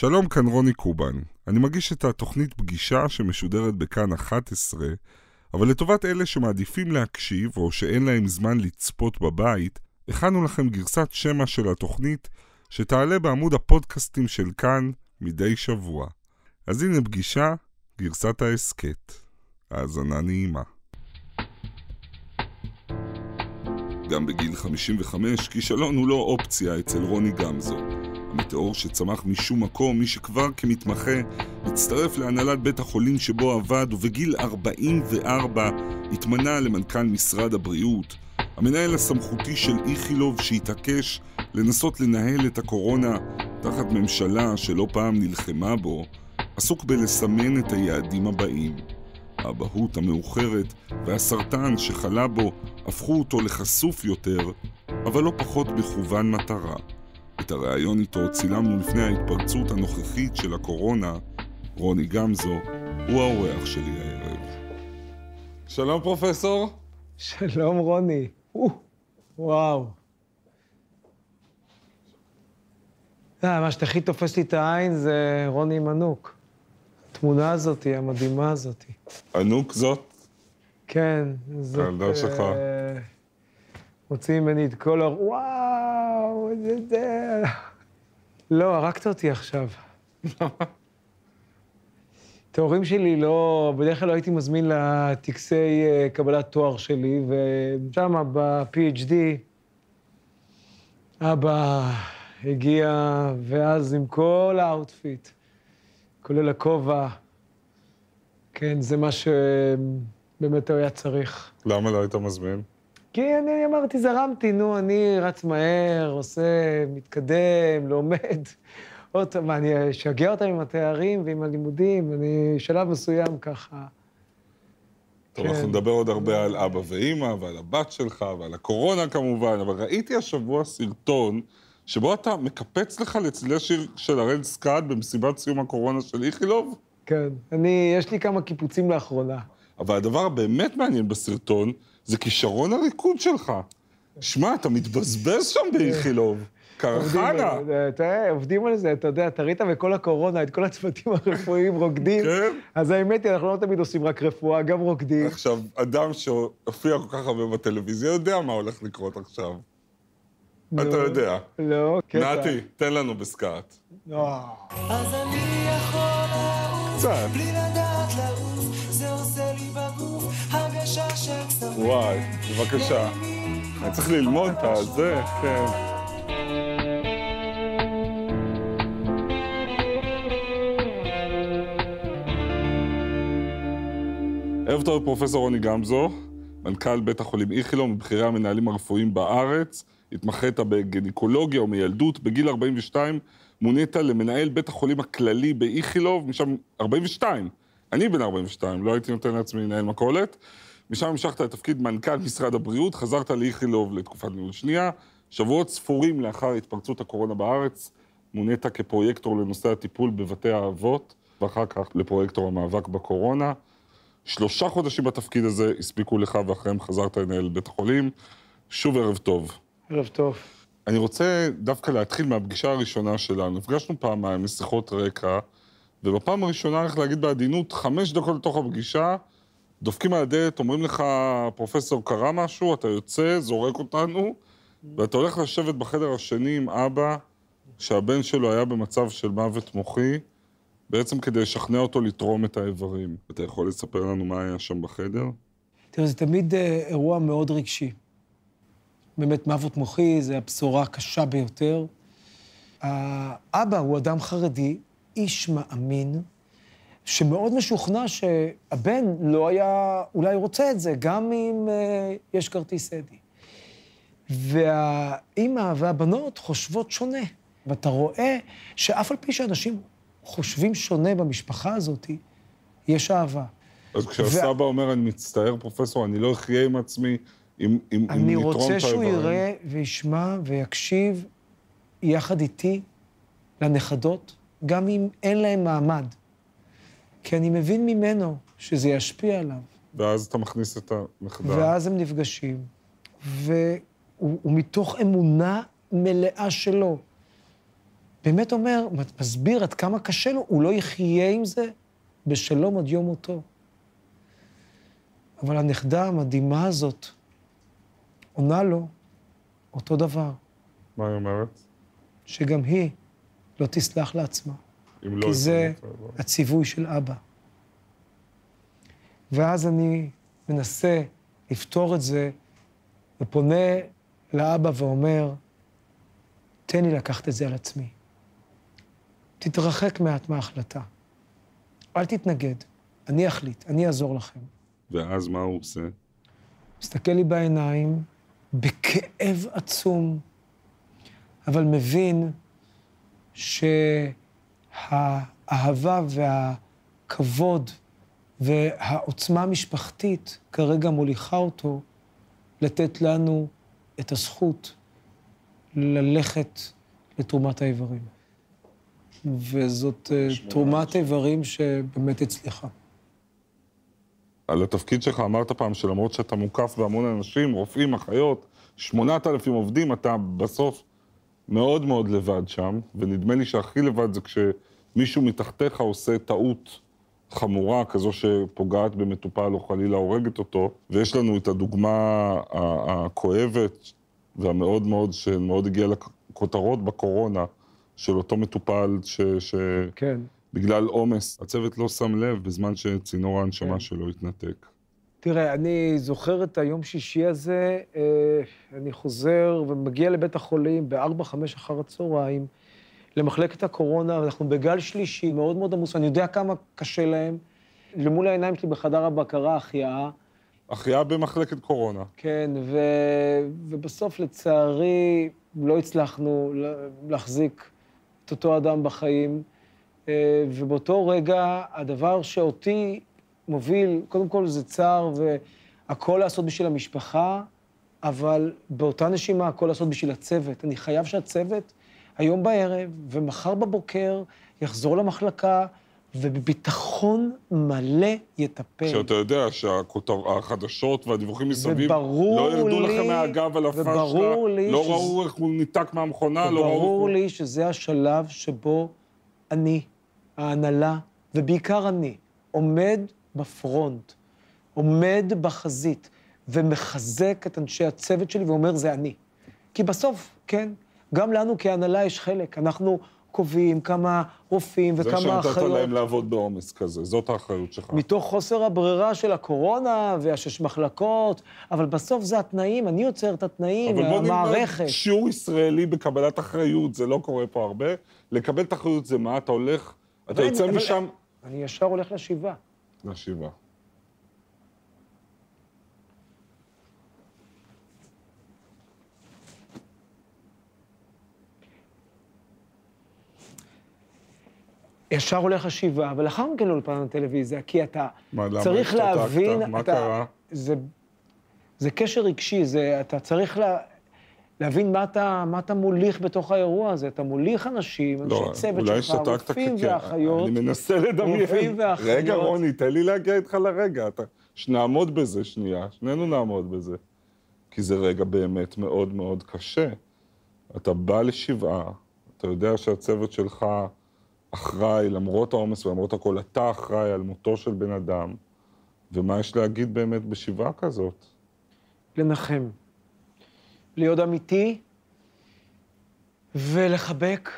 שלום, כאן רוני קובן. אני מגיש את התוכנית פגישה שמשודרת בכאן 11, אבל לטובת אלה שמעדיפים להקשיב או שאין להם זמן לצפות בבית, הכנו לכם גרסת שמע של התוכנית שתעלה בעמוד הפודקאסטים של כאן מדי שבוע. אז הנה פגישה, גרסת ההסכת. האזנה נעימה. גם בגיל 55, כישלון הוא לא אופציה אצל רוני גמזו. המטאור שצמח משום מקום, מי שכבר כמתמחה הצטרף להנהלת בית החולים שבו עבד, ובגיל 44 התמנה למנכ"ל משרד הבריאות. המנהל הסמכותי של איכילוב שהתעקש לנסות לנהל את הקורונה תחת ממשלה שלא פעם נלחמה בו, עסוק בלסמן את היעדים הבאים. האבהות המאוחרת והסרטן שחלה בו הפכו אותו לחשוף יותר, אבל לא פחות מכוון מטרה. את הריאיון איתו צילמנו לפני ההתפרצות הנוכחית של הקורונה. רוני גמזו הוא האורח שלי הערב. שלום פרופסור. שלום רוני. או, וואו. אה, מה שהכי תופס לי את העין זה רוני מנוק. התמונה הזאת, המדהימה הזאת. ענוק זאת? כן, זאת... הילדה שלך. אה, מוציא ממני את כל ה... וואו, זה זה... לא, הרגת אותי עכשיו. את ההורים שלי לא... בדרך כלל לא הייתי מזמין לטקסי אה, קבלת תואר שלי, ושם, ב-PhD, אבא הגיע, ואז עם כל ה outfit, כולל הכובע, כן, זה מה שבאמת הוא היה צריך. למה לא היית מזמין? כי אני אמרתי, זרמתי, נו, אני רץ מהר, עושה, מתקדם, לומד. עוד מה, אני אשגע אותם עם התארים ועם הלימודים, אני שלב מסוים ככה. טוב, כן. אנחנו נדבר עוד הרבה על אבא ואימא, ועל הבת שלך, ועל הקורונה כמובן, אבל ראיתי השבוע סרטון שבו אתה מקפץ לך לצלילי שיר של הראל סקאט במסיבת סיום הקורונה של איכילוב, כן. אני, יש לי כמה קיפוצים לאחרונה. אבל הדבר הבאמת מעניין בסרטון זה כישרון הריקוד שלך. שמע, אתה מתבזבז שם באיכילוב. קרחנה. עובדים על- תראה, עובדים על זה, אתה יודע, אתה ראית בכל הקורונה את כל הצוותים הרפואיים רוקדים. כן. אז האמת היא, אנחנו לא תמיד עושים רק רפואה, גם רוקדים. עכשיו, אדם שהופיע כל כך הרבה בטלוויזיה יודע מה הולך לקרות עכשיו. אתה נו. יודע. לא, קטע. נתי, תן לנו בסקאט. לא. אז אני יכול קצת. וואי, בבקשה. אני צריך ללמוד את הזה, כן. ערב טוב, פרופסור רוני גמזו, מנכ"ל בית החולים איכילוב, מבכירי המנהלים הרפואיים בארץ, התמחית בגניקולוגיה ומילדות, בגיל 42 מונית למנהל בית החולים הכללי באיכילוב, משם 42. אני בן 42, לא הייתי נותן לעצמי לנהל מכולת. משם המשכת לתפקיד מנכ"ל משרד הבריאות, חזרת לאיכילוב לתקופת ניהול שנייה. שבועות ספורים לאחר התפרצות הקורונה בארץ, מונית כפרויקטור לנושא הטיפול בבתי האבות, ואחר כך לפרויקטור המאבק בקורונה. שלושה חודשים בתפקיד הזה הספיקו לך, ואחריהם חזרת לנהל בית החולים. שוב ערב טוב. ערב טוב. אני רוצה דווקא להתחיל מהפגישה הראשונה שלנו. נפגשנו פעמיים לשיחות רקע, ובפעם הראשונה, איך להגיד בעדינות, חמש דקות לתוך הפגישה, דופקים על הדלת, אומרים לך, פרופסור, קרה משהו, אתה יוצא, זורק אותנו, ואתה הולך לשבת בחדר השני עם אבא, שהבן שלו היה במצב של מוות מוחי, בעצם כדי לשכנע אותו לתרום את האיברים. אתה יכול לספר לנו מה היה שם בחדר? תראה, זה תמיד אה, אירוע מאוד רגשי. באמת, מוות מוחי זה הבשורה הקשה ביותר. האבא הוא אדם חרדי, איש מאמין, שמאוד משוכנע שהבן לא היה אולי רוצה את זה, גם אם אה, יש כרטיס אדי. והאימא והבנות חושבות שונה. ואתה רואה שאף על פי שאנשים חושבים שונה במשפחה הזאת, יש אהבה. אז כשהסבא אומר, אני מצטער, פרופסור, אני לא אחיה עם עצמי, אם, אני נתרום את רוצה שהוא האיברים." יראה וישמע ויקשיב יחד איתי לנכדות, גם אם אין להם מעמד. כי אני מבין ממנו שזה ישפיע עליו. ואז אתה מכניס את הנכדה. ואז הם נפגשים, והוא הוא מתוך אמונה מלאה שלו, באמת אומר, מסביר עד כמה קשה לו, הוא לא יחיה עם זה בשלום עד יום מותו. אבל הנכדה המדהימה הזאת עונה לו אותו דבר, מה היא אומרת? שגם היא לא תסלח לעצמה, לא... כי זה לא. הציווי של אבא. ואז אני מנסה לפתור את זה, ופונה לאבא ואומר, תן לי לקחת את זה על עצמי. תתרחק מעט מההחלטה. אל תתנגד, אני אחליט, אני אעזור לכם. ואז מה הוא עושה? מסתכל לי בעיניים, בכאב עצום, אבל מבין שהאהבה והכבוד והעוצמה המשפחתית כרגע מוליכה אותו לתת לנו את הזכות ללכת לתרומת האיברים. וזאת אה, תרומת איברים שבאמת הצליחה. על התפקיד שלך אמרת פעם שלמרות שאתה מוקף בהמון אנשים, רופאים, אחיות, שמונת אלפים עובדים, אתה בסוף מאוד מאוד לבד שם, ונדמה לי שהכי לבד זה כשמישהו מתחתיך עושה טעות חמורה, כזו שפוגעת במטופל או חלילה הורגת אותו, ויש לנו את הדוגמה הכואבת והמאוד מאוד, שמאוד הגיעה לכותרות בקורונה, של אותו מטופל ש... ש... כן. בגלל עומס, הצוות לא שם לב בזמן שצינור ההנשמה כן. שלו התנתק. תראה, אני זוכר את היום שישי הזה, אה, אני חוזר ומגיע לבית החולים ב-4-5 אחר הצהריים, למחלקת הקורונה, ואנחנו בגל שלישי, מאוד מאוד עמוס, ואני יודע כמה קשה להם. למול העיניים שלי בחדר הבקרה החייאה, החייאה במחלקת קורונה. כן, ו... ובסוף, לצערי, לא הצלחנו לה- להחזיק את אותו אדם בחיים. אה, ובאותו רגע, הדבר שאותי מוביל, קודם כל זה צער והכל לעשות בשביל המשפחה, אבל באותה נשימה הכל לעשות בשביל הצוות. אני חייב שהצוות היום בערב ומחר בבוקר יחזור למחלקה ובביטחון מלא יטפל. כשאתה יודע שהחדשות והדיווחים מסביב וברור לא ירדו לי- לכם מהגב על הפשלה, וברור לא שזה- ראו איך הוא ניתק מהמכונה, לא ראו... איך ברור הוא- לי שזה השלב שבו אני, ההנהלה, ובעיקר אני, עומד בפרונט, עומד בחזית, ומחזק את אנשי הצוות שלי ואומר, זה אני. כי בסוף, כן, גם לנו כהנהלה יש חלק. אנחנו קובעים כמה רופאים זה וכמה שנתת אחיות. להם לעבוד בעומס כזה, זאת האחריות שלך. מתוך חוסר הברירה של הקורונה והשש מחלקות, אבל בסוף זה התנאים, אני יוצר את התנאים, אבל בוא המערכת. נלמד שיעור ישראלי בקבלת אחריות, זה לא קורה פה הרבה. לקבל את האחריות זה מה, אתה הולך, אתה אבל יוצא משם... אני ישר הולך לשבעה. לשבעה. ישר הולך לשבעה, ולאחר מכן לאולפן הטלוויזיה, כי אתה מה, למה צריך השתתקת? להבין... מה אתה, קרה? זה, זה קשר רגשי, זה, אתה צריך לה, להבין מה אתה, מה אתה מוליך בתוך האירוע הזה. אתה מוליך אנשים, אנשי לא, צוות שלך, רופאים ואחיות. אני מנסה לדמיין. רופאים ואחיות. רגע, רוני, תן לי להגיע איתך לרגע. אתה... שנעמוד בזה שנייה, שנינו נעמוד בזה. כי זה רגע באמת מאוד מאוד קשה. אתה בא לשבעה, אתה יודע שהצוות שלך אחראי, למרות העומס ולמרות הכל, אתה אחראי על מותו של בן אדם. ומה יש להגיד באמת בשבעה כזאת? לנחם, להיות אמיתי ולחבק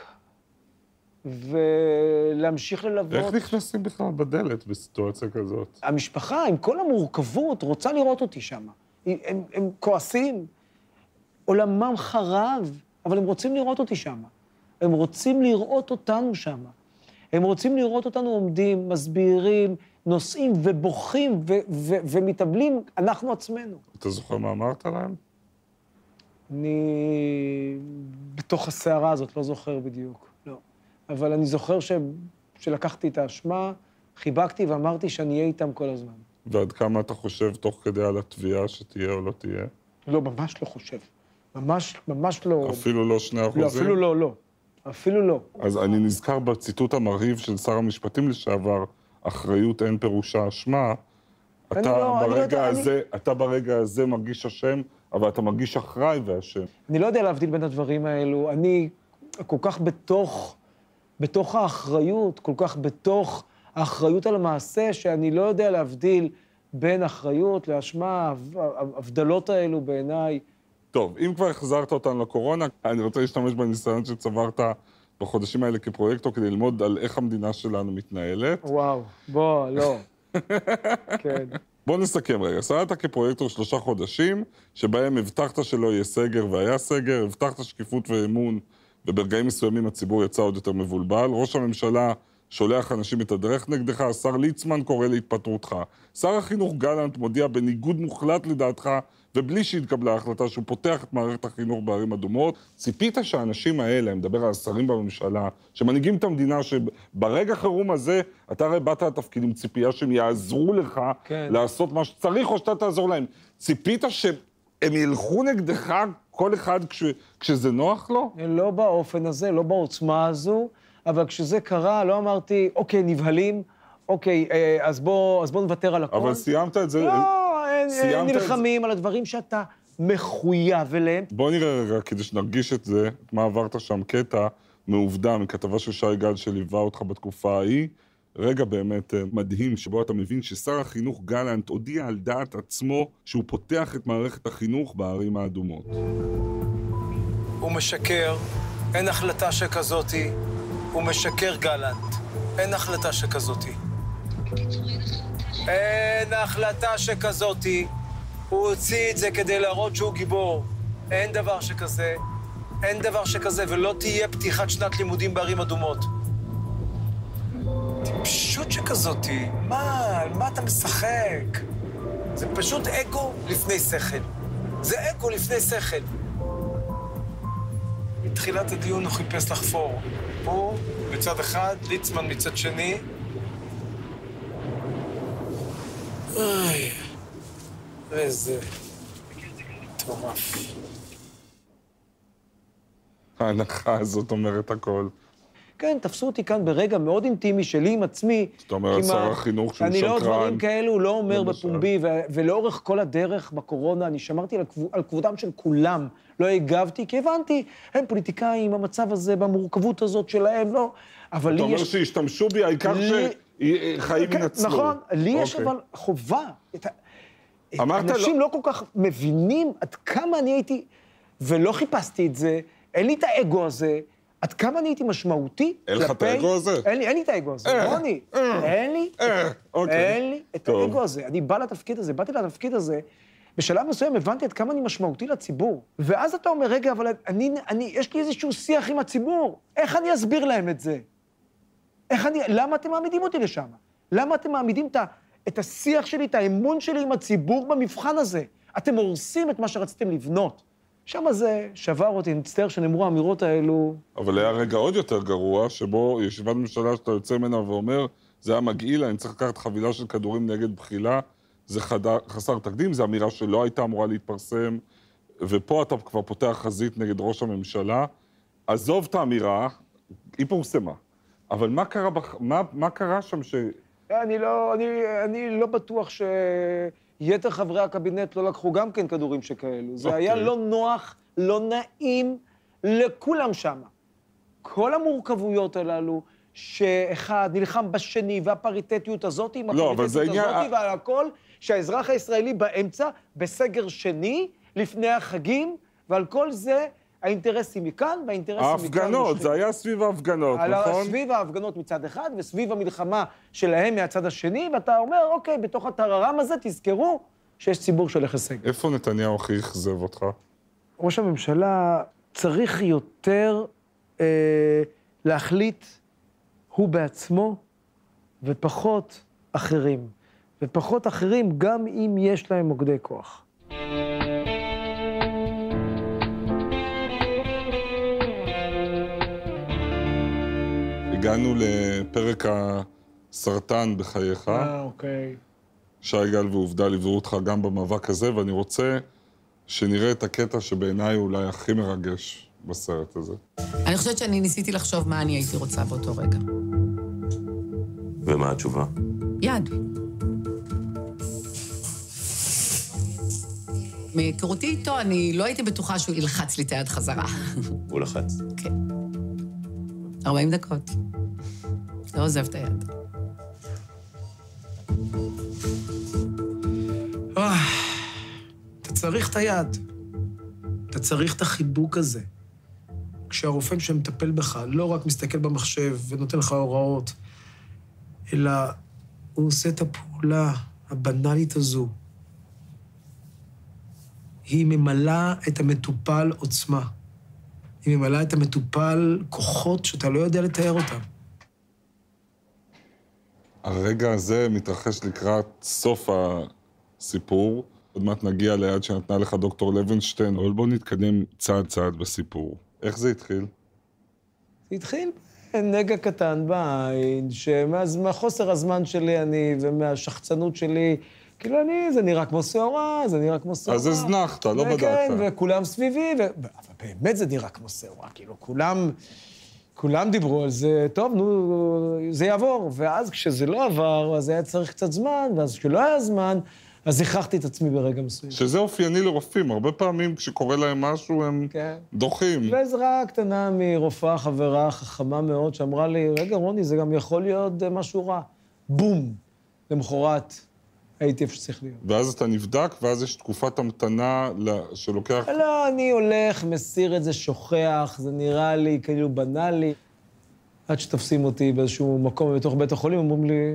ולהמשיך ללוות. איך נכנסים בכלל בדלת בסיטואציה כזאת? המשפחה, עם כל המורכבות, רוצה לראות אותי שם. הם, הם, הם כועסים, עולמם חרב, אבל הם רוצים לראות אותי שם. הם רוצים לראות אותנו שם. הם רוצים לראות אותנו עומדים, מסבירים, נוסעים ובוכים ו- ו- ומתאבלים, אנחנו עצמנו. אתה זוכר מה אמרת להם? אני בתוך הסערה הזאת לא זוכר בדיוק, לא. אבל אני זוכר ש... שלקחתי את האשמה, חיבקתי ואמרתי שאני אהיה איתם כל הזמן. ועד כמה אתה חושב תוך כדי על התביעה שתהיה או לא תהיה? לא, ממש לא חושב. ממש, ממש לא... אפילו לא שני אחוזים? לא, אפילו לא, לא. אפילו לא. אז אני נזכר בציטוט המרהיב של שר המשפטים לשעבר, אחריות אין פירושה אשמה. אני אתה לא- אני לא ברגע אני- הזה, אתה ברגע הזה מרגיש אשם, אבל אתה מרגיש אחראי ואשם. אני לא יודע להבדיל בין הדברים האלו. אני כל כך בתוך, בתוך האחריות, כל כך בתוך האחריות על המעשה, שאני לא יודע להבדיל בין אחריות לאשמה, ההבדלות האלו בעיניי. טוב, אם כבר החזרת אותנו לקורונה, אני רוצה להשתמש בניסיון שצברת בחודשים האלה כפרויקטור כדי ללמוד על איך המדינה שלנו מתנהלת. וואו, בוא, לא. כן. בוא נסכם רגע. שרדת כפרויקטור שלושה חודשים, שבהם הבטחת שלא יהיה סגר והיה סגר, הבטחת שקיפות ואמון, וברגעים מסוימים הציבור יצא עוד יותר מבולבל. ראש הממשלה שולח אנשים את הדרך נגדך, השר ליצמן קורא להתפטרותך. שר החינוך גלנט מודיע בניגוד מוחלט לדעתך, ובלי שהתקבלה החלטה שהוא פותח את מערכת החינוך בערים אדומות. ציפית שהאנשים האלה, אני מדבר על השרים בממשלה, שמנהיגים את המדינה, שברגע חירום הזה, אתה הרי באת לתפקיד עם ציפייה שהם יעזרו לך כן. לעשות מה שצריך, או שאתה תעזור להם. ציפית שהם ילכו נגדך כל אחד כש, כשזה נוח לו? לא באופן הזה, לא בעוצמה הזו. אבל כשזה קרה, לא אמרתי, אוקיי, נבהלים, אוקיי, אה, אז בוא, אז בוא נוותר על הכול. אבל סיימת את זה... לא, נלחמים על הדברים שאתה מחויב אליהם. בוא נראה רגע, כדי שנרגיש את זה, מה עברת שם קטע מעובדה, מכתבה של שי גל שליווה אותך בתקופה ההיא. רגע באמת אה, מדהים, שבו אתה מבין ששר החינוך גלנט הודיע על דעת עצמו שהוא פותח את מערכת החינוך בערים האדומות. הוא משקר, אין החלטה שכזאתי. הוא משקר גלנט. אין החלטה שכזאתי. אין החלטה שכזאתי. הוא הוציא את זה כדי להראות שהוא גיבור. אין דבר שכזה. אין דבר שכזה, ולא תהיה פתיחת שנת לימודים בערים אדומות. טיפשות שכזאתי. מה, על מה אתה משחק? זה פשוט אגו לפני שכל. זה אגו לפני שכל. מתחילת הדיון הוא חיפש לחפור. הוא מצד אחד, ליצמן מצד שני. אוי, איזה מטורף. ההנחה הזאת אומרת הכל. כן, תפסו אותי כאן ברגע מאוד אינטימי שלי עם עצמי. זאת אומרת, שר החינוך שהוא שקרן. אני לא דברים כאלו לא אומר בפומבי, ולאורך כל הדרך בקורונה אני שמרתי על כבודם של כולם. לא הגבתי, כי הבנתי, הם פוליטיקאים, המצב הזה, במורכבות הזאת שלהם, לא. אבל לי יש... אתה אומר שהשתמשו בי, העיקר שחיים כן, ינצלו. נכון, לי יש אוקיי. אבל חובה. אמרת לא- אנשים לא כל כך מבינים עד כמה אני הייתי, ולא חיפשתי את זה, אין לי את האגו הזה. עד כמה אני הייתי משמעותי אין לך את האגו הזה? אין לי, אין לי את האגו הזה, אה, רוני. אה, אין לי, אוקיי. אין לי את האגו הזה. אני בא לתפקיד הזה, באתי לתפקיד הזה, בשלב מסוים הבנתי עד כמה אני משמעותי לציבור. ואז אתה אומר, רגע, אבל אני, אני, יש לי איזשהו שיח עם הציבור, איך אני אסביר להם את זה? איך אני, למה אתם מעמידים אותי לשם? למה אתם מעמידים את, את השיח שלי, את האמון שלי עם הציבור במבחן הזה? אתם הורסים את מה שרציתם לבנות. שם זה שבר אותי, אני מצטער שנאמרו האמירות האלו. אבל היה רגע עוד יותר גרוע, שבו ישיבת ממשלה שאתה יוצא ממנה ואומר, זה היה מגעיל, אני צריך לקחת חבילה של כדורים נגד בחילה, זה חדר, חסר תקדים, זו אמירה שלא הייתה אמורה להתפרסם, ופה אתה כבר פותח חזית נגד ראש הממשלה. עזוב את האמירה, היא פורסמה. אבל מה קרה, בח... מה, מה קרה שם ש... אני לא, אני, אני לא בטוח שיתר חברי הקבינט לא לקחו גם כן כדורים שכאלו. זה okay. היה אוקיי. לא נוח, לא נעים לכולם שם. כל המורכבויות הללו, שאחד נלחם בשני, והפריטטיות הזאת עם לא, הפריטטיות הזאת, עניין... ועל הכל, שהאזרח הישראלי באמצע, בסגר שני, לפני החגים, ועל כל זה האינטרסים מכאן והאינטרסים מכאן. ההפגנות, זה היה סביב ההפגנות, נכון? סביב ההפגנות מצד אחד, וסביב המלחמה שלהם מהצד השני, ואתה אומר, אוקיי, בתוך הטררם הזה תזכרו שיש ציבור שהולך לסגר. איפה נתניהו הכי אכזב אותך? ראש הממשלה צריך יותר אה, להחליט הוא בעצמו, ופחות אחרים. ופחות אחרים, גם אם יש להם מוקדי כוח. הגענו לפרק הסרטן בחייך. אה, אוקיי. שי גל ועובדה ליוו אותך גם במאבק הזה, ואני רוצה שנראה את הקטע שבעיניי הוא אולי הכי מרגש בסרט הזה. אני חושבת שאני ניסיתי לחשוב מה אני הייתי רוצה באותו רגע. ומה התשובה? יד. מהיכרותי איתו, אני לא הייתי בטוחה שהוא ילחץ לי את היד חזרה. הוא לחץ? כן. 40 דקות. לא עוזב את היד. אה, אתה צריך את היד. אתה צריך את החיבוק הזה. כשהרופא שמטפל בך לא רק מסתכל במחשב ונותן לך הוראות, אלא הוא עושה את הפעולה הבנאלית הזו. היא ממלאה את המטופל עוצמה. היא ממלאה את המטופל כוחות שאתה לא יודע לתאר אותם. הרגע הזה מתרחש לקראת סוף הסיפור. עוד מעט נגיע ליד שנתנה לך דוקטור לוינשטיין, אבל בוא נתקדם צעד צעד בסיפור. איך זה התחיל? זה התחיל נגע קטן בעין, שמחוסר הזמן שלי אני ומהשחצנות שלי, כאילו אני, זה נראה כמו שעורה, זה נראה כמו שעורה. אז הזנחת, לא בדקת. כן, וכולם סביבי, ו... אבל באמת זה נראה כמו שעורה, כאילו כולם, כולם דיברו על זה, טוב, נו, זה יעבור. ואז כשזה לא עבר, אז היה צריך קצת זמן, ואז כשלא היה זמן, אז הכרחתי את עצמי ברגע מסוים. שזה אופייני לרופאים, הרבה פעמים כשקורה להם משהו הם כן. דוחים. ועזרה קטנה מרופאה חברה חכמה מאוד, שאמרה לי, רגע, רוני, זה גם יכול להיות אה, משהו רע. בום. למחרת הייתי איפה שצריך להיות. ואז אתה נבדק, ואז יש תקופת המתנה שלוקח... לא, אני הולך, מסיר את זה, שוכח, זה נראה לי כאילו בנאלי. עד שתופסים אותי באיזשהו מקום בתוך בית החולים, אומרים לי...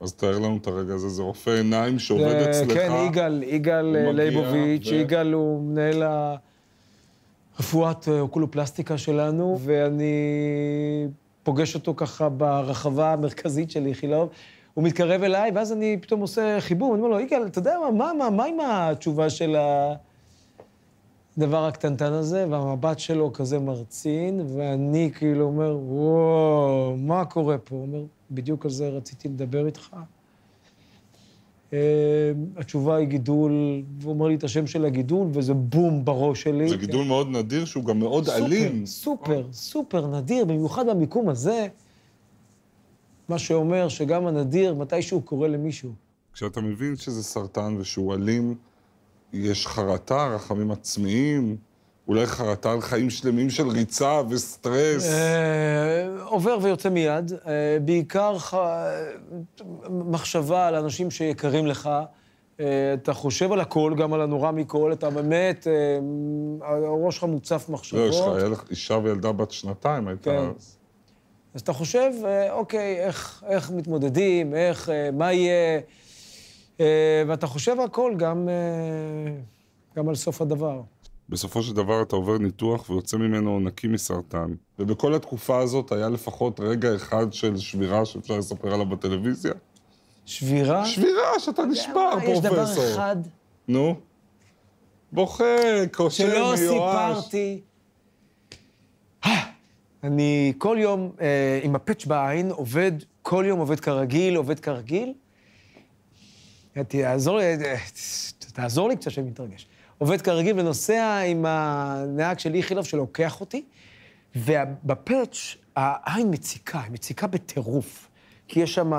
אז תאר לנו את הרגע הזה, זה רופא עיניים שעובד זה- אצלך. כן, יגאל, יגאל אה, ליבוביץ', ו- יגאל הוא מנהל הרפואת אה, אוקולופלסטיקה שלנו, ואני פוגש אותו ככה ברחבה המרכזית של איכילוב. הוא מתקרב אליי, ואז אני פתאום עושה חיבור, אני אומר לו, יגאל, אתה יודע מה, מה, מה, מה עם התשובה של הדבר הקטנטן הזה? והמבט שלו כזה מרצין, ואני כאילו אומר, וואו, מה קורה פה? הוא אומר, בדיוק על זה רציתי לדבר איתך. אה, התשובה היא גידול, והוא אומר לי את השם של הגידול, וזה בום בראש שלי. זה גידול מאוד נדיר, שהוא גם מאוד סופר, אלים. סופר, סופר נדיר, במיוחד במיקום הזה, מה שאומר שגם הנדיר, מתישהו קורה למישהו. כשאתה מבין שזה סרטן ושהוא אלים, יש חרטה, רחמים עצמיים, אולי חרטה על חיים שלמים של ריצה וסטרס. אה, עובר ויוצא מיד, אה, בעיקר ח... מחשבה על אנשים שיקרים לך. אה, אתה חושב על הכל, גם על הנורא מכל, אתה באמת, הראש שלך מוצף לא, מחשבות. יש לך היה לך אישה וילדה בת שנתיים, הייתה... כן. אז אתה חושב, אה, אוקיי, איך, איך מתמודדים, איך, אה, מה יהיה, אה, ואתה חושב הכל, גם, גם על סוף הדבר. בסופו של דבר אתה עובר ניתוח ויוצא ממנו נקי מסרטן. ובכל התקופה הזאת היה לפחות רגע אחד של שבירה שאפשר לספר עליו בטלוויזיה? שבירה? שבירה, שאתה נשבר, אה? יש דבר פרופסור. אחד נו? בוכה, שלא מיואש. סיפרתי. אה, אני כל יום אה, עם הפאץ' בעין, עובד, כל יום עובד כרגיל, עובד כרגיל. אה, תעזור לי, אה, תעזור לי קצת שאני מתרגש. עובד כרגיל ונוסע עם הנהג של איכילוב שלוקח אותי, ובפאץ' העין מציקה, היא מציקה בטירוף. כי יש שם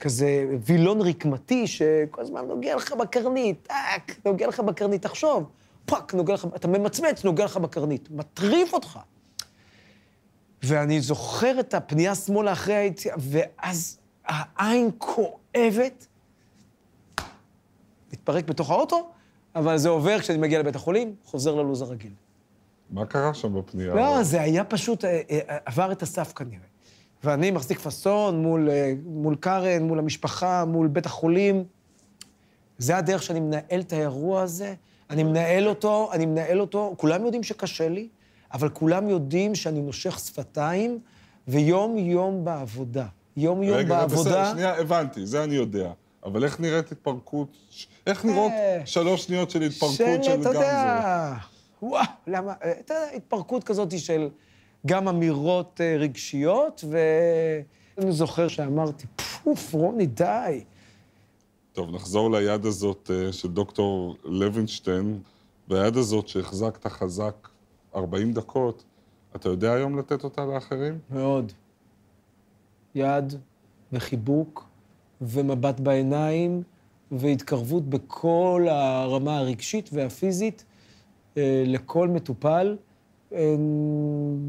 כזה וילון רקמתי שכל הזמן נוגע לך בקרנית, טאק, נוגע לך בקרנית, תחשוב, פאק, נוגע לך, אתה ממצמץ, נוגע לך בקרנית, מטריף אותך. ואני זוכר את הפנייה שמאלה אחרי היציאה, ואז העין כואבת, מתפרק בתוך האוטו, אבל זה עובר כשאני מגיע לבית החולים, חוזר ללו"ז הרגיל. מה קרה שם בפנייה? לא, זה היה פשוט, אה, אה, עבר את הסף כנראה. ואני מחזיק פאסון מול, אה, מול קארן, מול המשפחה, מול בית החולים. זה הדרך שאני מנהל את האירוע הזה. אני מנהל אותו, אני מנהל אותו, כולם יודעים שקשה לי, אבל כולם יודעים שאני נושך שפתיים, ויום-יום בעבודה. יום-יום רגע, בעבודה... בסדר, שנייה, הבנתי, זה אני יודע. אבל איך נראית התפרקות? איך נראות אה, שלוש שניות של התפרקות של, של אתה? יודע, וואו, למה, אה, אתה יודע, התפרקות כזאת של גם אמירות אה, רגשיות, ואני זוכר שאמרתי, פוף, רוני, די. טוב, נחזור ליד הזאת של דוקטור לוינשטיין, והיד הזאת שהחזקת חזק 40 דקות, אתה יודע היום לתת אותה לאחרים? מאוד. יד וחיבוק ומבט בעיניים והתקרבות בכל הרמה הרגשית והפיזית אה, לכל מטופל.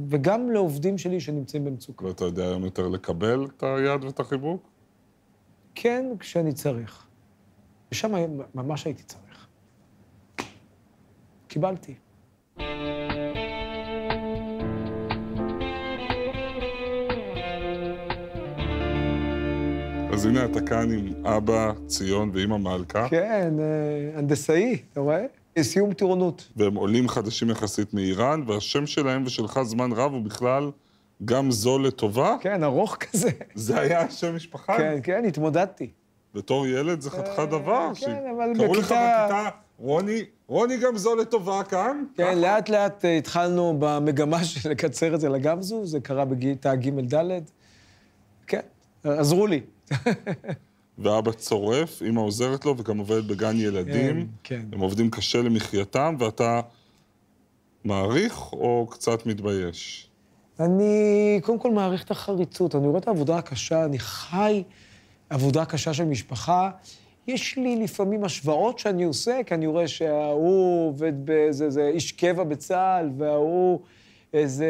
וגם לעובדים שלי שנמצאים במצוקה. ואתה יודע היום יותר לקבל את היד ואת החיבוק? כן, כשאני צריך. ושם ממש הייתי צריך. קיבלתי. אז הנה אתה כאן עם אבא ציון ואימא מלכה. כן, אה, הנדסאי, אתה רואה? סיום טירונות. והם עולים חדשים יחסית מאיראן, והשם שלהם ושלך זמן רב הוא בכלל גם זול לטובה. כן, ארוך כזה. זה היה השם משפחה? כן, כן, התמודדתי. בתור ילד זה חתיכת דבר. כן, אבל קראו לך בכיתה- בכיתה, רוני, רוני גם זול לטובה כאן? כן, לאט לאט אה, התחלנו במגמה של לקצר את זה לגמזו, זה קרה בכיתה ג'-ד'. כן, עזרו לי. ואבא צורף, אמא עוזרת לו וגם עובדת בגן ילדים. כן. הם עובדים קשה למחייתם, ואתה מעריך או קצת מתבייש? אני קודם כל מעריך את החריצות, אני רואה את העבודה הקשה, אני חי עבודה קשה של משפחה. יש לי לפעמים השוואות שאני עושה, כי אני רואה שההוא עובד באיזה איזה איש קבע בצה"ל, וההוא איזה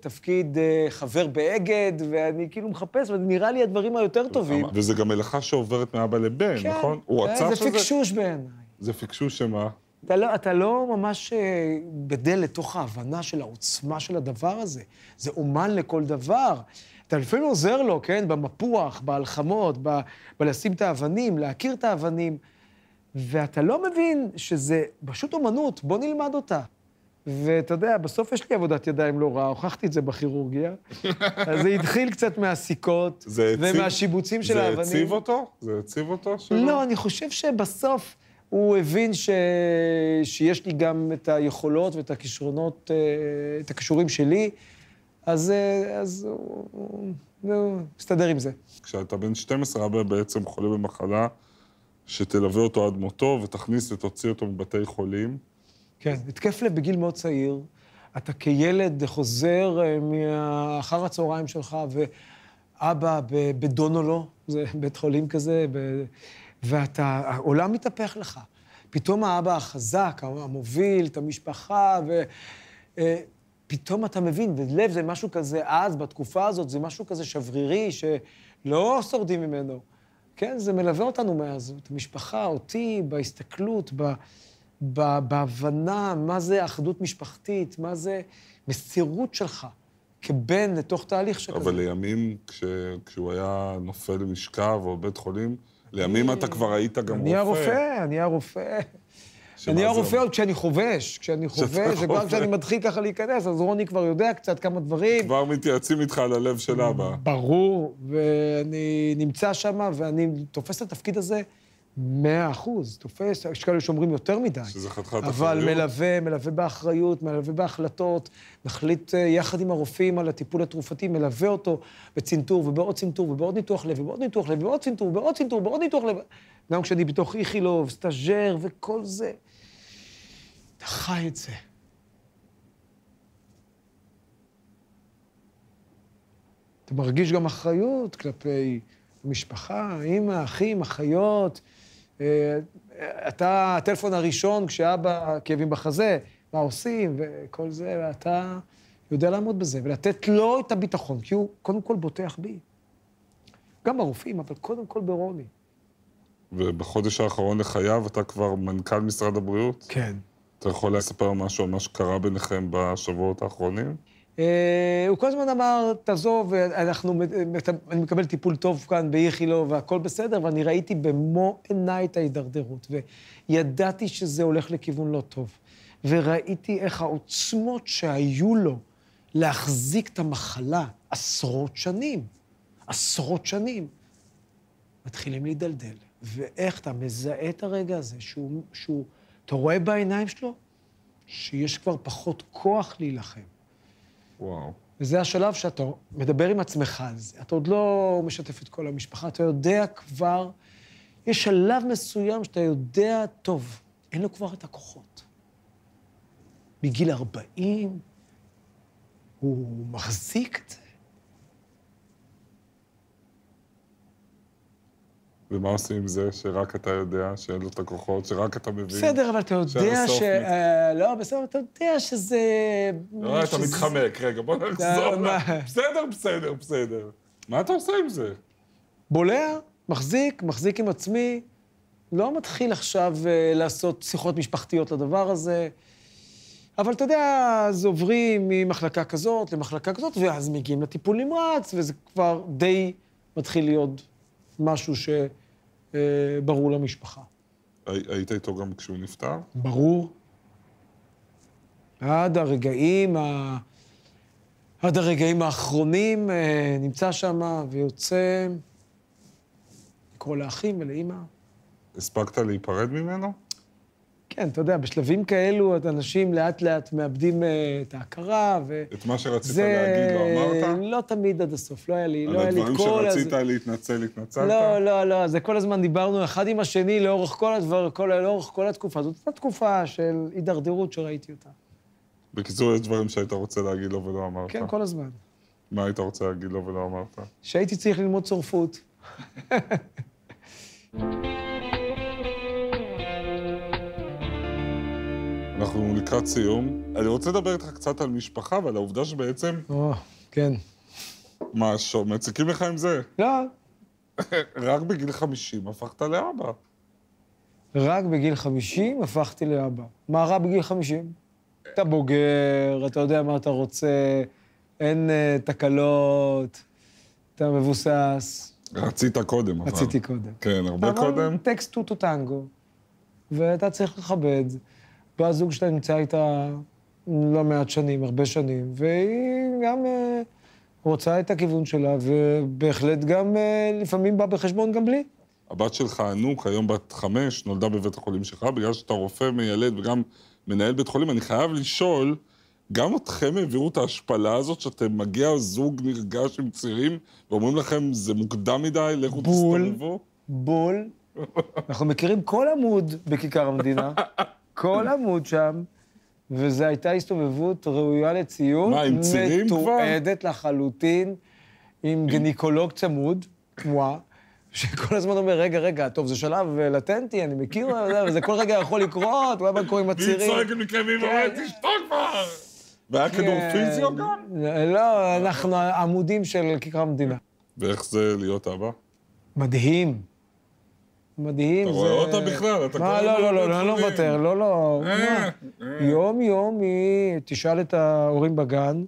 תפקיד אה, חבר באגד, ואני כאילו מחפש, ונראה לי הדברים היותר טובים. וזה גם מלאכה שעוברת מאבא לבן, כן, נכון? הוא אה, רצה זה שזה... פיקשוש בעיניי. זה פיקשוש שמה? אתה לא, אתה לא ממש אה, גדל לתוך ההבנה של העוצמה של הדבר הזה. זה אומן לכל דבר. אתה לפעמים עוזר לו, כן? במפוח, בהלחמות, ב, בלשים את האבנים, להכיר את האבנים, ואתה לא מבין שזה פשוט אומנות, בוא נלמד אותה. ואתה יודע, בסוף יש לי עבודת ידיים לא רעה, הוכחתי את זה בכירורגיה. אז זה התחיל קצת מהסיכות, ומהשיבוצים של האבנים. זה הציב אותו? זה הציב אותו? לא, אני חושב שבסוף הוא הבין ש... שיש לי גם את היכולות ואת הכישרונות, אה, את הכישורים שלי, אז, אה, אז הוא מסתדר עם זה. כשאתה בן 12, אבא בעצם חולה במחלה שתלווה אותו עד מותו ותכניס ותוציא אותו מבתי חולים. כן, התקף לב בגיל מאוד צעיר. אתה כילד חוזר אה, מאחר הצהריים שלך, ואבא בדונולו, זה בית חולים כזה, ב... ואתה, העולם מתהפך לך. פתאום האבא החזק, המוביל את המשפחה, ופתאום אתה מבין, ולב זה משהו כזה, אז, בתקופה הזאת, זה משהו כזה שברירי, שלא שורדים ממנו. כן, זה מלווה אותנו מאז, את המשפחה, אותי, בהסתכלות, ב... בהבנה מה זה אחדות משפחתית, מה זה מסירות שלך כבן לתוך תהליך שכזה. אבל לימים, כש... כשהוא היה נופל למשכב או בבית חולים, לימים אתה כבר היית גם אני רופא. הרופא, אני הרופא. אני הרופא? עוד כשאני חובש, כשאני חובש, וכבר. כשאני מתחיל ככה להיכנס, אז רוני כבר יודע קצת כמה דברים. כבר מתייעצים איתך על הלב של אבא. ברור, ואני נמצא שם, ואני תופס את התפקיד הזה מאה אחוז. תופס, יש כאלה שאומרים יותר מדי. שזה חתיכת אבל אחריות. מלווה, מלווה באחריות, מלווה בהחלטות, מחליט אה, יחד עם הרופאים על הטיפול התרופתי, מלווה אותו בצנתור ובעוד צנתור ובעוד ניתוח לב ובעוד ניתוח לב ובעוד צנתור ובעוד צנתור ובעוד ניתוח לב. גם כשאני בתוך איכילוב, סטאז'ר וכל זה. אתה חי את זה. אתה מרגיש גם אחריות כלפי המשפחה, אימא, אחים, אחיות. אה, אתה הטלפון הראשון כשאבא כאבים בחזה, מה עושים וכל זה, ואתה יודע לעמוד בזה ולתת לו את הביטחון, כי הוא קודם כל בוטח בי. גם ברופאים, אבל קודם כל ברוני. ובחודש האחרון לחייו אתה כבר מנכ"ל משרד הבריאות. כן. אתה יכול לספר משהו על מה שקרה ביניכם בשבועות האחרונים? אה, הוא כל הזמן אמר, תעזוב, אנחנו, אני מקבל טיפול טוב כאן באיכילוב והכל בסדר, ואני ראיתי במו עיניי את ההידרדרות, וידעתי שזה הולך לכיוון לא טוב. וראיתי איך העוצמות שהיו לו להחזיק את המחלה עשרות שנים, עשרות שנים, מתחילים להידלדל. ואיך אתה מזהה את הרגע הזה, שהוא, שהוא, אתה רואה בעיניים שלו שיש כבר פחות כוח להילחם. וואו. וזה השלב שאתה מדבר עם עצמך על זה. אתה עוד לא משתף את כל המשפחה, אתה יודע כבר, יש שלב מסוים שאתה יודע, טוב, אין לו כבר את הכוחות. מגיל 40, הוא מחזיק את זה. ומה עושים עם זה שרק אתה יודע, שאין לו את הכוחות, שרק אתה מבין? בסדר, אבל אתה יודע ש... אה, לא, בסדר, אתה יודע שזה... לא, אתה מתחמק. רגע, בוא נחזור. בסדר, בסדר, בסדר. מה אתה עושה עם זה? בולע, מחזיק, מחזיק עם עצמי. לא מתחיל עכשיו אה, לעשות שיחות משפחתיות לדבר הזה. אבל אתה יודע, אז עוברים ממחלקה כזאת למחלקה כזאת, ואז מגיעים לטיפול נמרץ, וזה כבר די מתחיל להיות משהו שברור למשפחה. הי- היית איתו גם כשהוא נפטר? ברור. עד הרגעים, ה... עד הרגעים האחרונים אה, נמצא שם ויוצא לקרוא לאחים ולאימא. הספקת להיפרד ממנו? כן, אתה יודע, בשלבים כאלו אנשים לאט-לאט מאבדים אה, את ההכרה, ו... את מה שרצית להגיד לא אמרת? לא תמיד עד הסוף, לא היה לי, על לא היה לי את הדברים כל... שרצית הזה- להתנצל, התנצלת? לא, לא, לא, זה כל הזמן דיברנו אחד עם השני לאורך כל הדבר, כל, לאורך כל התקופה. זאת הייתה תקופה של הידרדרות שראיתי אותה. בקיצור, יש דברים שהיית רוצה להגיד לו ולא אמרת. כן, כל הזמן. מה היית רוצה להגיד לו ולא אמרת? שהייתי צריך ללמוד צורפות. אנחנו לקראת סיום. אני רוצה לדבר איתך קצת על משפחה ועל העובדה שבעצם... או, כן. מה, מציקים לך עם זה? לא, רק בגיל 50 הפכת לאבא. רק בגיל 50 הפכתי לאבא. מה רע בגיל 50? אתה בוגר, אתה יודע מה אתה רוצה, אין uh, תקלות, אתה מבוסס. רצית קודם, אבל. רציתי קודם. כן, הרבה קודם. אבל טקסט טוטו טנגו, ואתה צריך לכבד. והזוג שלה נמצא איתה לא מעט שנים, הרבה שנים, והיא גם אה, רוצה את הכיוון שלה, ובהחלט גם אה, לפעמים בא בחשבון גם בלי. הבת שלך, ענוק, היום בת חמש, נולדה בבית החולים שלך, בגלל שאתה רופא מיילד וגם מנהל בית חולים. אני חייב לשאול, גם אתכם העבירו את ההשפלה הזאת, שאתם מגיע זוג נרגש עם צירים, ואומרים לכם, זה מוקדם מדי, לכו בול. תסתובבו? בול. אנחנו מכירים כל עמוד בכיכר המדינה, כל עמוד שם, וזו הייתה הסתובבות ראויה לציון. מה, עם צירים כבר? מתועדת לחלוטין, עם גניקולוג צמוד, מואה, שכל הזמן אומר, רגע, רגע, טוב, זה שלב אה, לטנטי, אני מכיר, יודע, וזה כל רגע יכול לקרות, מה מה קורה עם והיא הצירים? צועקת מכאבים כן. ואומרת, תשתוק כבר! והיה כדור כן. פיזיו גם? לא, אנחנו עמודים של כיכר המדינה. ואיך זה להיות אבא? מדהים. מדהים. אתה. רואה אותה בכלל? אתה מה, לא, לא, לא, לא, אני לא. מוותר, לא, לא. אה, מה? יום-יום היא, תשאל את ההורים בגן,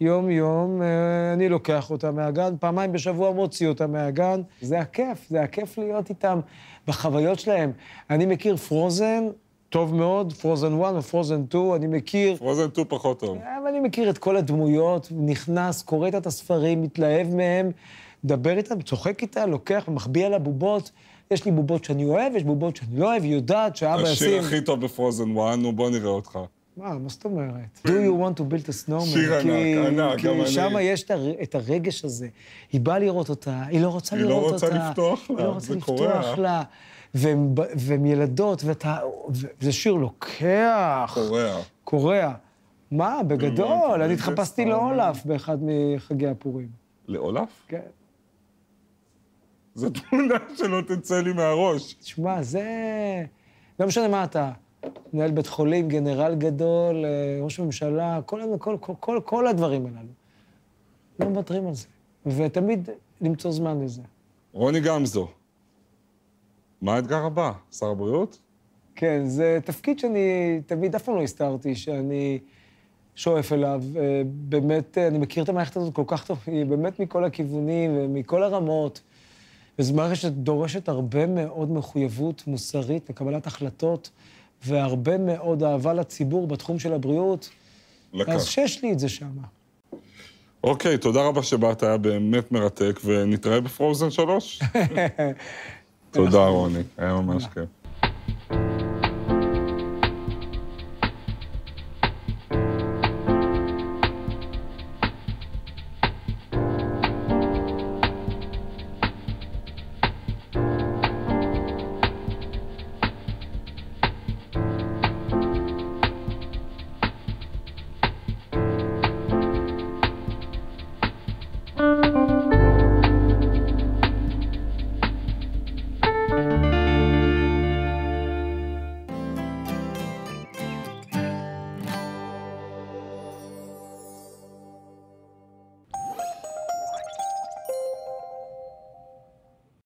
יום-יום אה, אני לוקח אותה מהגן, פעמיים בשבוע מוציא אותה מהגן. זה הכיף, זה הכיף להיות איתם בחוויות שלהם. אני מכיר פרוזן טוב מאוד, פרוזן 1 ופרוזן 2, אני מכיר... פרוזן 2 פחות טוב. אבל אני מכיר את כל הדמויות, נכנס, קורא את הספרים, מתלהב מהם, מדבר איתם, צוחק איתה, לוקח ומחביא על הבובות. יש לי בובות שאני אוהב, יש בובות שאני לא אוהב, היא יודעת שאבא השיר ישים... הכי טוב בפרוזן 1, נו בוא נראה אותך. מה, מה זאת אומרת? Do you want to build a snowman? שיר ענק, ענק, גם אני. כי שם יש את הר- את הרגש הזה. היא באה לראות אותה, היא לא רוצה היא לא לראות רוצה אותה. לפתוח לה, היא לא רוצה זה לפתוח. לה. והן ילדות, ואתה... וזה שיר לוקח, קורע. קורע. מה, בגדול, אני a התחפשתי. לאולף באחד מחגי הפורים. לאולף? כן. זו תמונה שלא תצא לי מהראש. תשמע, זה... לא משנה מה אתה. מנהל בית חולים, גנרל גדול, אה, ראש ממשלה, כל, כל, כל, כל, כל הדברים הללו. לא מוותרים על זה. ותמיד למצוא זמן לזה. רוני גמזו, מה האתגר הבא? שר הבריאות? כן, זה תפקיד שאני תמיד, אף פעם לא הסתרתי, שאני שואף אליו. אה, באמת, אה, אני מכיר את המערכת הזאת כל כך טוב, היא באמת מכל הכיוונים ומכל הרמות. וזו מערכת שדורשת הרבה מאוד מחויבות מוסרית לקבלת החלטות, והרבה מאוד אהבה לציבור בתחום של הבריאות. לקח. אז שיש לי את זה שם. אוקיי, תודה רבה שבאת, היה באמת מרתק, ונתראה בפרוזן 3. תודה, רוני, היה ממש כיף.